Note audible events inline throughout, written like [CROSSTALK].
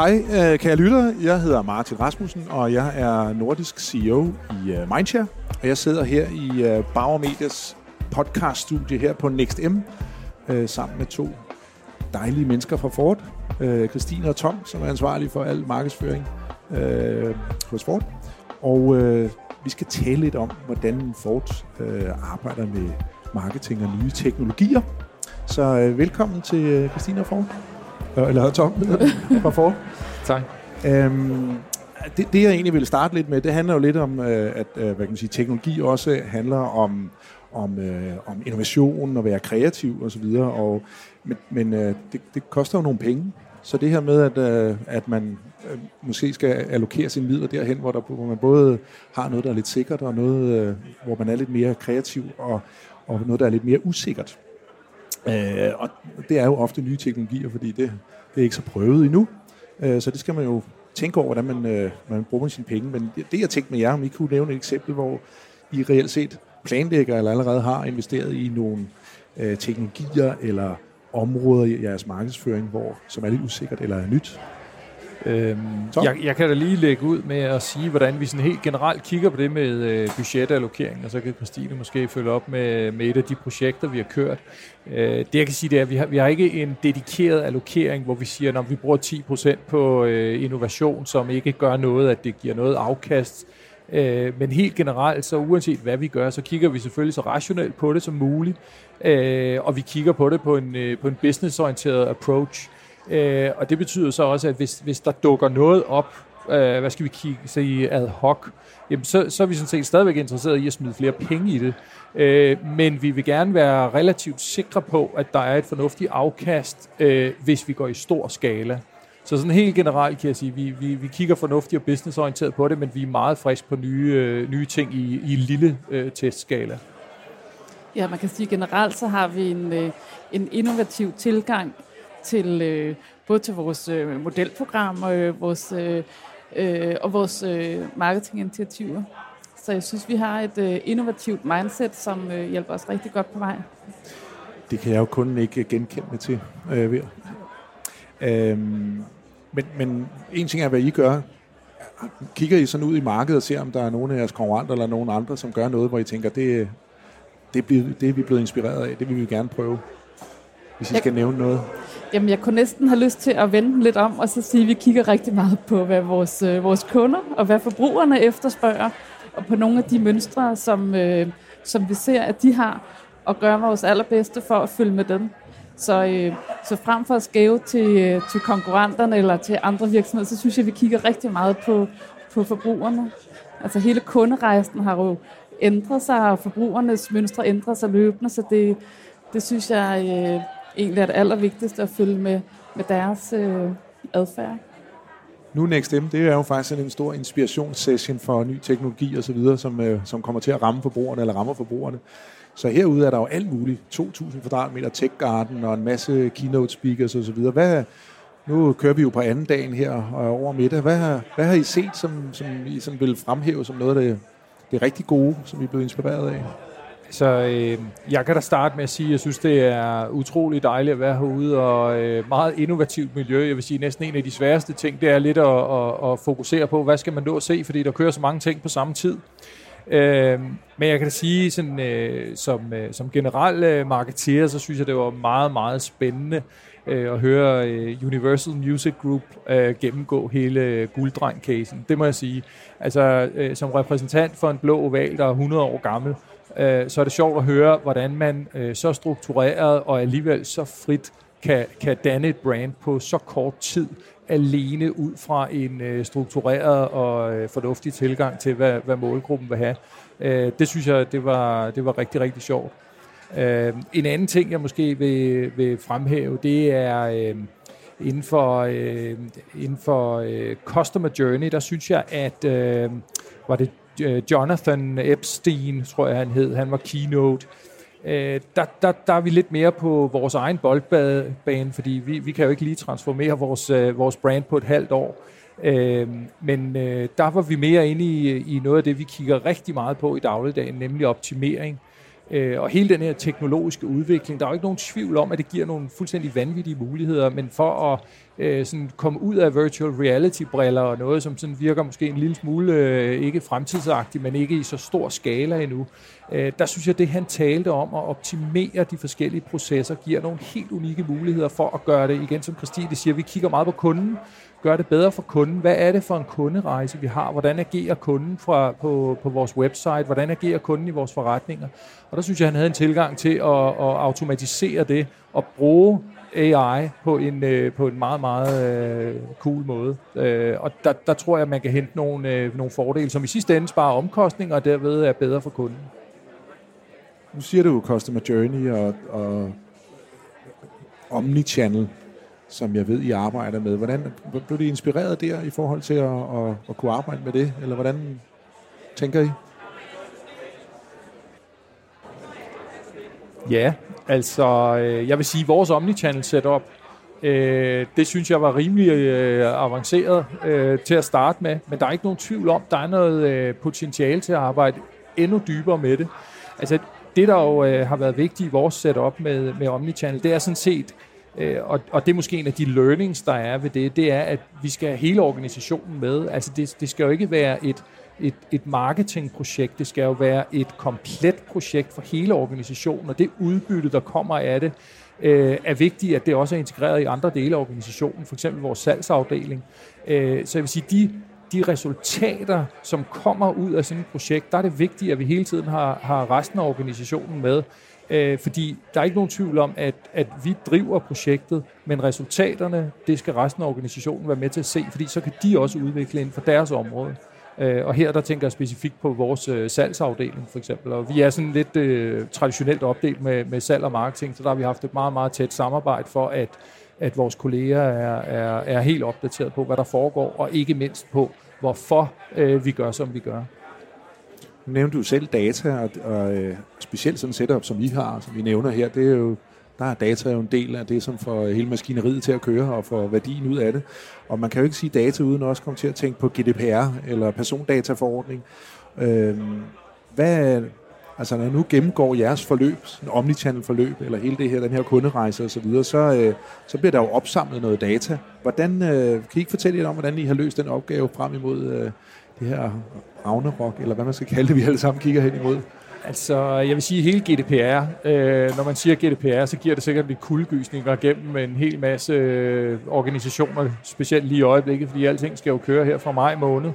Hej, øh, kære lyttere. Jeg hedder Martin Rasmussen, og jeg er nordisk CEO i øh, Mindshare. Og jeg sidder her i øh, Bauer Medias podcaststudie her på NextM, sammen med to dejlige mennesker fra Ford. Christine og Tom, som er ansvarlige for al markedsføring hos Ford. Og vi skal tale lidt om, hvordan Ford arbejder med marketing og nye teknologier. Så velkommen til Christine og Ford. Eller Tom [LAUGHS] fra Ford. tak. Øhm, det, det, jeg egentlig vil starte lidt med, det handler jo lidt om, øh, at øh, hvad kan man sige, teknologi også handler om, om, øh, om innovation og være kreativ osv. Og, men men øh, det, det koster jo nogle penge. Så det her med, at, øh, at man øh, måske skal allokere sine midler derhen, hvor, der, hvor man både har noget, der er lidt sikkert, og noget, øh, hvor man er lidt mere kreativ, og, og noget, der er lidt mere usikkert. Øh, og det er jo ofte nye teknologier, fordi det, det er ikke så prøvet endnu. Øh, så det skal man jo tænke over, hvordan man, øh, man bruger sine penge. Men det, jeg tænkte med jer, om I kunne nævne et eksempel, hvor I reelt set planlægger eller allerede har investeret i nogle øh, teknologier eller områder i jeres markedsføring, hvor, som er lidt usikkert eller er nyt. Øhm, jeg, jeg kan da lige lægge ud med at sige, hvordan vi sådan helt generelt kigger på det med øh, budgetallokering, og så kan Christine måske følge op med, med et af de projekter, vi har kørt. Øh, det jeg kan sige, det er, at vi har, vi har ikke en dedikeret allokering, hvor vi siger, når vi bruger 10% på øh, innovation, som ikke gør noget, at det giver noget afkast. Øh, men helt generelt, så uanset hvad vi gør, så kigger vi selvfølgelig så rationelt på det som muligt, øh, og vi kigger på det på en, øh, på en businessorienteret approach. Øh, og det betyder så også, at hvis, hvis der dukker noget op, øh, hvad skal vi kigge i ad hoc, jamen så, så er vi sådan set stadigvæk interesseret i at smide flere penge i det. Øh, men vi vil gerne være relativt sikre på, at der er et fornuftigt afkast, øh, hvis vi går i stor skala. Så sådan helt generelt kan jeg sige, vi, vi, vi kigger fornuftigt og businessorienteret på det, men vi er meget friske på nye, øh, nye ting i, i en lille øh, testskala. Ja, man kan sige generelt, så har vi en, øh, en innovativ tilgang til øh, både til vores øh, modelprogram og øh, vores øh, øh, og vores øh, marketinginitiativer. Så jeg synes, vi har et øh, innovativt mindset, som øh, hjælper os rigtig godt på vej. Det kan jeg jo kun ikke genkende til. Øh, ved. Øhm, men, men en ting er, hvad I gør. Kigger I sådan ud i markedet og ser, om der er nogen af jeres konkurrenter eller nogen andre, som gør noget, hvor I tænker, det, det, bliver, det er vi blevet inspireret af, det vil vi gerne prøve, hvis I jeg, skal nævne noget? Jamen, jeg kunne næsten have lyst til at vende lidt om, og så sige, at vi kigger rigtig meget på, hvad vores, øh, vores kunder og hvad forbrugerne efterspørger, og på nogle af de mønstre, som, øh, som vi ser, at de har, og gør vores allerbedste for at følge med dem. Så, øh, så frem for at skæve til, øh, til konkurrenterne eller til andre virksomheder, så synes jeg, at vi kigger rigtig meget på, på forbrugerne. Altså hele kunderejsen har jo ændret sig, og forbrugernes mønstre ændrer sig løbende, så det, det synes jeg øh, egentlig er det allervigtigste at følge med, med deres øh, adfærd. Nu NextM, det er jo faktisk en stor inspirationssession for ny teknologi og så videre, som, øh, som kommer til at ramme forbrugerne eller rammer forbrugerne. Så herude er der jo alt muligt. 2.000 kvadratmeter tech garden og en masse keynote speakers og så videre. Hvad, nu kører vi jo på anden dagen her og over middag. Hvad, hvad har I set, som, som I sådan vil fremhæve som noget af det, det rigtig gode, som I er blevet inspireret af? Så øh, jeg kan da starte med at sige, at jeg synes, det er utrolig dejligt at være herude, og øh, meget innovativt miljø. Jeg vil sige, næsten en af de sværeste ting, det er lidt at, at, at fokusere på, hvad skal man nå at se, fordi der kører så mange ting på samme tid. Øh, men jeg kan da sige, sådan, øh, som, øh, som generel øh, marketeer, så synes jeg, det var meget, meget spændende øh, at høre øh, Universal Music Group øh, gennemgå hele gulddreng-casen. Det må jeg sige. Altså, øh, som repræsentant for en blå oval, der er 100 år gammel, øh, så er det sjovt at høre, hvordan man øh, så struktureret og alligevel så frit kan, kan danne et brand på så kort tid, alene ud fra en øh, struktureret og øh, fornuftig tilgang til, hvad, hvad målgruppen vil have. Øh, det synes jeg, det var, det var rigtig, rigtig sjovt. Øh, en anden ting, jeg måske vil, vil fremhæve, det er øh, inden for, øh, inden for øh, Customer Journey, der synes jeg, at øh, var det Øh, Jonathan Epstein, tror jeg han hed, han var keynote. Øh, der, der, der er vi lidt mere på vores egen boldbane, fordi vi, vi kan jo ikke lige transformere vores, øh, vores brand på et halvt år. Øh, men øh, der var vi mere inde i, i noget af det, vi kigger rigtig meget på i dagligdagen, nemlig optimering. Øh, og hele den her teknologiske udvikling, der er jo ikke nogen tvivl om, at det giver nogle fuldstændig vanvittige muligheder, men for at øh, sådan komme ud af virtual reality-briller og noget, som sådan virker måske en lille smule øh, ikke fremtidsagtigt, men ikke i så stor skala endnu, øh, der synes jeg, det han talte om at optimere de forskellige processer, giver nogle helt unikke muligheder for at gøre det, igen som Christine siger, vi kigger meget på kunden, gør det bedre for kunden. Hvad er det for en kunderejse, vi har? Hvordan agerer kunden fra, på, på vores website? Hvordan agerer kunden i vores forretninger? Og der synes jeg, han havde en tilgang til at, at automatisere det og bruge AI på en, øh, på en meget, meget øh, cool måde. Øh, og der, der tror jeg, at man kan hente nogle, nogle fordele, som i sidste ende sparer omkostninger, og derved er bedre for kunden. Nu siger du Customer Journey og, og Omnichannel som jeg ved, I arbejder med. Hvordan blev det inspireret der i forhold til at, at, at kunne arbejde med det? Eller hvordan tænker I? Ja, altså øh, jeg vil sige, vores omnichannel setup, øh, det synes jeg var rimelig øh, avanceret øh, til at starte med, men der er ikke nogen tvivl om, der er noget øh, potentiale til at arbejde endnu dybere med det. Altså det, der jo øh, har været vigtigt i vores setup med, med omnichannel, det er sådan set, Øh, og, og det er måske en af de learnings, der er ved det, det er, at vi skal have hele organisationen med. Altså det, det skal jo ikke være et, et, et marketingprojekt, det skal jo være et komplet projekt for hele organisationen, og det udbytte, der kommer af det, øh, er vigtigt, at det også er integreret i andre dele af organisationen, for eksempel vores salgsafdeling. Øh, så jeg vil sige, de, de resultater, som kommer ud af sådan et projekt, der er det vigtigt, at vi hele tiden har, har resten af organisationen med. Øh, fordi der er ikke nogen tvivl om, at, at vi driver projektet, men resultaterne, det skal resten af organisationen være med til at se, fordi så kan de også udvikle inden for deres område. Øh, og her der tænker jeg specifikt på vores øh, salgsafdeling for eksempel. Og vi er sådan lidt øh, traditionelt opdelt med, med salg og marketing, så der har vi haft et meget, meget tæt samarbejde for, at, at vores kolleger er, er, er helt opdateret på, hvad der foregår, og ikke mindst på, hvorfor øh, vi gør, som vi gør. Nu nævnte du selv data, og, og øh, specielt sådan et setup, som I har, som vi nævner her, det er jo, der er data jo en del af det, som får hele maskineriet til at køre og får værdien ud af det. Og man kan jo ikke sige data uden også komme til at tænke på GDPR eller persondataforordning. Øh, hvad, altså når nu gennemgår jeres forløb, en omnichannel forløb, eller hele det her, den her kunderejse osv., så, videre, så, øh, så bliver der jo opsamlet noget data. Hvordan, øh, kan I ikke fortælle lidt om, hvordan I har løst den opgave frem imod øh, det her Ragnarok, eller hvad man skal kalde det, vi alle sammen kigger hen imod? Altså, jeg vil sige, hele GDPR, øh, når man siger GDPR, så giver det sikkert lidt kuldegysninger gennem en hel masse øh, organisationer, specielt lige i øjeblikket, fordi alting skal jo køre her fra maj måned.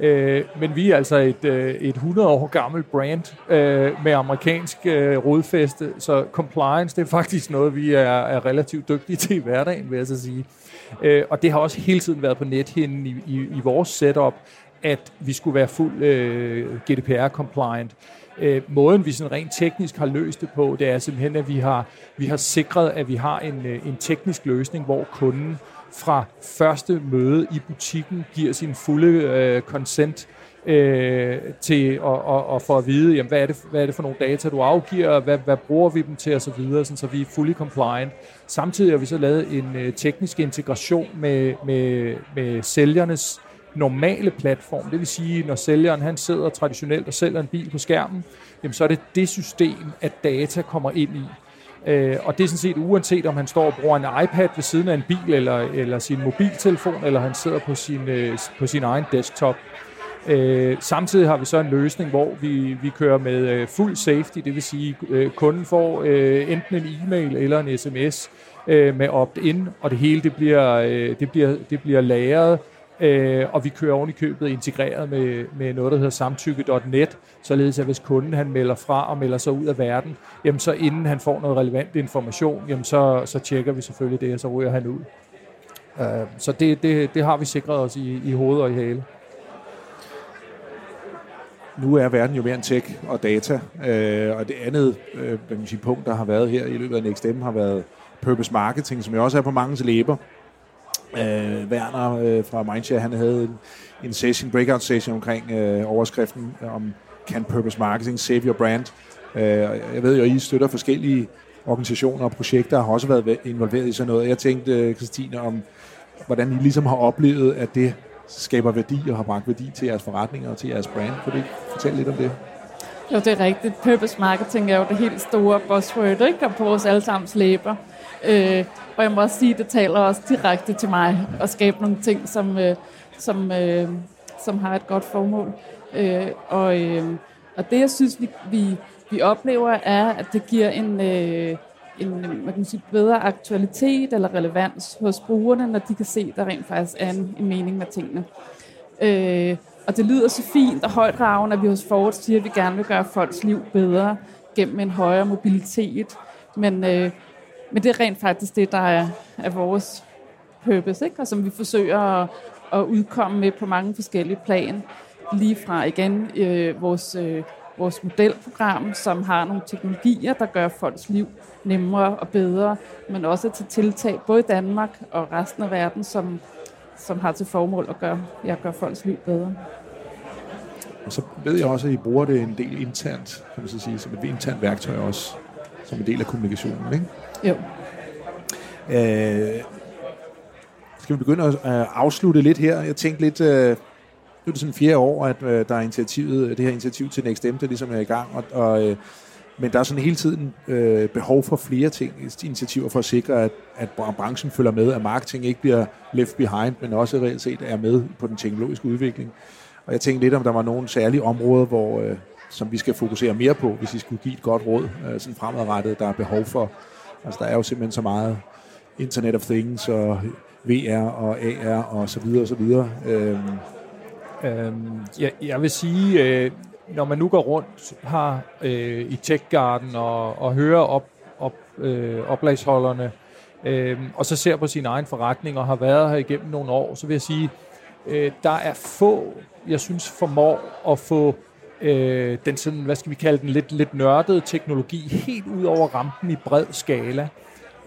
Øh, men vi er altså et, øh, et 100 år gammelt brand øh, med amerikansk øh, rodfæste, så compliance, det er faktisk noget, vi er, er relativt dygtige til i hverdagen, vil jeg så sige. Øh, og det har også hele tiden været på nethinden i, i, i vores setup, at vi skulle være fuld øh, GDPR-compliant. Øh, måden, vi sådan rent teknisk har løst det på, det er simpelthen, at vi har, vi har sikret, at vi har en, øh, en teknisk løsning, hvor kunden fra første møde i butikken giver sin fulde øh, consent øh, til at, og, og for at vide, jamen, hvad, er det, hvad er det for nogle data, du afgiver, hvad, hvad bruger vi dem til osv., så, videre, sådan, så vi er fully compliant. Samtidig har vi så lavet en øh, teknisk integration med, med, med sælgernes normale platform. Det vil sige, når sælgeren han sidder traditionelt og sælger en bil på skærmen, jamen så er det det system, at data kommer ind i. Øh, og det er sådan set uanset, om han står og bruger en iPad ved siden af en bil, eller, eller sin mobiltelefon, eller han sidder på sin, øh, på sin egen desktop. Øh, samtidig har vi så en løsning, hvor vi, vi kører med øh, fuld safety, det vil sige, øh, kunden får øh, enten en e-mail eller en sms øh, med opt-in, og det hele det bliver, øh, det bliver, det bliver lagret Øh, og vi kører oven i købet integreret med, med noget, der hedder samtykke.net, således at hvis kunden han melder fra og melder sig ud af verden, jamen så inden han får noget relevant information, jamen så, så tjekker vi selvfølgelig det, og så ryger han ud. Øh, så det, det, det har vi sikret os i, i hoved og i hale. Nu er verden jo mere end tech og data, øh, og det andet øh, sige, punkt, der har været her i løbet af NextM, har været purpose marketing, som jo også er på mange læber. Øh, Werner øh, fra Mindshare, han havde en, en session, breakout session omkring øh, overskriften om Can Purpose Marketing Save Your Brand. Øh, jeg ved jo, at I støtter forskellige organisationer og projekter, har også været involveret i sådan noget. Jeg tænkte, øh, Christine, om hvordan I ligesom har oplevet, at det skaber værdi og har bragt værdi til jeres forretninger og til jeres brand. Kan du ikke fortælle lidt om det? Jo, det er rigtigt. Purpose marketing er jo det helt store buzzword, ikke? Og på vores allesammens læber. Øh, og jeg må også sige, at det taler også direkte til mig at skabe nogle ting, som, øh, som, øh, som har et godt formål. Øh, og, øh, og det, jeg synes, vi, vi, vi oplever, er, at det giver en, øh, en man kan sige, bedre aktualitet eller relevans hos brugerne, når de kan se, at der rent faktisk er en, en mening med tingene. Øh, og det lyder så fint og højt raven, at vi hos Ford siger, at vi gerne vil gøre folks liv bedre gennem en højere mobilitet. Men, øh, men det er rent faktisk det, der er, er vores purpose, ikke? og som vi forsøger at, at udkomme med på mange forskellige plan. Lige fra igen øh, vores, øh, vores modelprogram, som har nogle teknologier, der gør folks liv nemmere og bedre, men også til tiltag både i Danmark og resten af verden, som, som har til formål at gøre, ja, gøre folks liv bedre. Og så ved jeg også, at I bruger det en del internt, kan man så sige, som et internt værktøj også, som en del af kommunikationen, ikke? Jo. Øh, skal vi begynde at afslutte lidt her? Jeg tænkte lidt, øh, nu er det sådan fjerde år, at øh, der er initiativet, det her initiativ til NextM, der ligesom er i gang, og, og øh, men der er sådan hele tiden øh, behov for flere ting, initiativer for at sikre, at, at branchen følger med, at marketing ikke bliver left behind, men også reelt set er med på den teknologiske udvikling. Og jeg tænkte lidt, om der var nogle særlige områder, hvor, øh, som vi skal fokusere mere på, hvis vi skulle give et godt råd øh, sådan fremadrettet, der er behov for. Altså der er jo simpelthen så meget Internet of Things og VR og AR og så videre og så videre. Øhm. Øhm, jeg, jeg vil sige, øh, når man nu går rundt her øh, i Tech Garden og, og hører op, op, øh, oplagsholderne, øh, og så ser på sin egen forretning og har været her igennem nogle år, så vil jeg sige, øh, der er få, jeg synes, formår at få øh, den sådan, hvad skal vi kalde den, lidt, lidt nørdede teknologi helt ud over rampen i bred skala.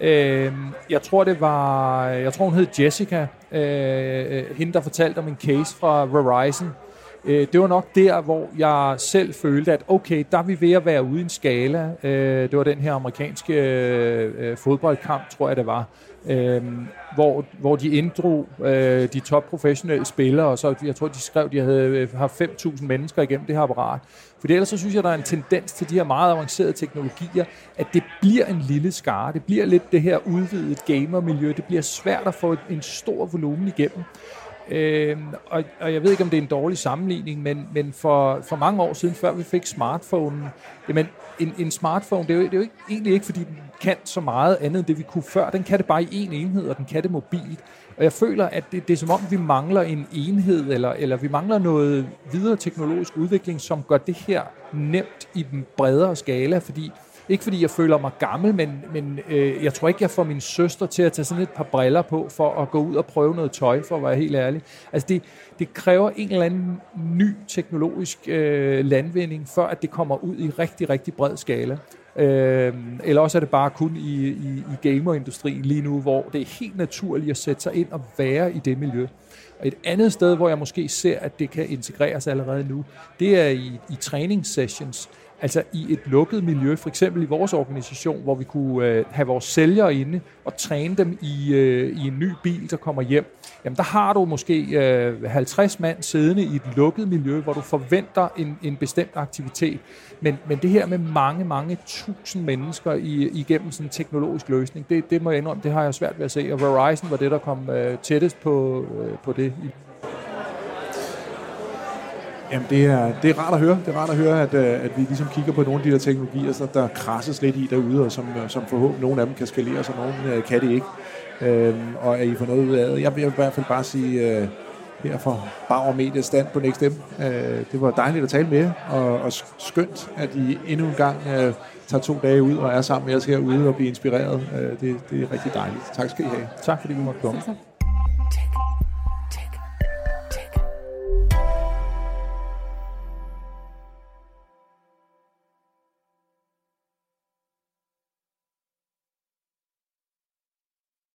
Øh, jeg tror, det var, jeg tror, hun hed Jessica, øh, øh hende, der fortalte om en case fra Verizon, Øh, det var nok der, hvor jeg selv følte, at okay, der er vi ved at være ude i en skala. Øh, det var den her amerikanske øh, øh fodboldkamp, tror jeg det var, øh, hvor, hvor de inddrog øh, de top professionelle spillere, og så jeg tror, de skrev, de havde øh, haft 5.000 mennesker igennem det her apparat. For ellers så synes jeg, der er en tendens til de her meget avancerede teknologier, at det bliver en lille skare. Det bliver lidt det her udvidede gamermiljø. Det bliver svært at få en stor volumen igennem. Øh, og, og jeg ved ikke, om det er en dårlig sammenligning, men, men for, for mange år siden, før vi fik smartphonen, jamen en, en smartphone, det er, jo, det er jo ikke, egentlig ikke, fordi den kan så meget andet end det, vi kunne før. Den kan det bare i én enhed, og den kan det mobilt. Og jeg føler, at det, det er som om, vi mangler en enhed, eller, eller vi mangler noget videre teknologisk udvikling, som gør det her nemt i den bredere skala, fordi ikke fordi jeg føler mig gammel, men, men øh, jeg tror ikke, jeg får min søster til at tage sådan et par briller på, for at gå ud og prøve noget tøj, for at være helt ærlig. Altså det, det kræver en eller anden ny teknologisk øh, landvinding, før at det kommer ud i rigtig, rigtig bred skala. Øh, eller også er det bare kun i, i, i gamerindustrien lige nu, hvor det er helt naturligt at sætte sig ind og være i det miljø. Og et andet sted, hvor jeg måske ser, at det kan integreres allerede nu, det er i, i træningssessions. Altså i et lukket miljø, for eksempel i vores organisation, hvor vi kunne øh, have vores sælgere inde og træne dem i, øh, i en ny bil, der kommer hjem. Jamen der har du måske øh, 50 mand siddende i et lukket miljø, hvor du forventer en, en bestemt aktivitet. Men, men det her med mange, mange tusind mennesker i, igennem sådan en teknologisk løsning, det, det må jeg indrømme, det har jeg svært ved at se. Og Verizon var det, der kom øh, tættest på, øh, på det Jamen, det er, det er rart at høre. Det er rart at høre, at, øh, at vi ligesom kigger på nogle af de der teknologier, så der krasses lidt i derude, og som, øh, som forhåbentlig nogle af dem kan skalere, så nogle uh, kan det ikke. Øhm, og er I får noget ud af det? Jeg vil i hvert fald bare sige, uh, her fra Bauer Media stand på NextM, uh, det var dejligt at tale med jer, og, og skønt, at I endnu en gang uh, tager to dage ud og er sammen med os herude og bliver inspireret. Uh, det, det er rigtig dejligt. Tak skal I have. Tak fordi vi måtte komme. Tak.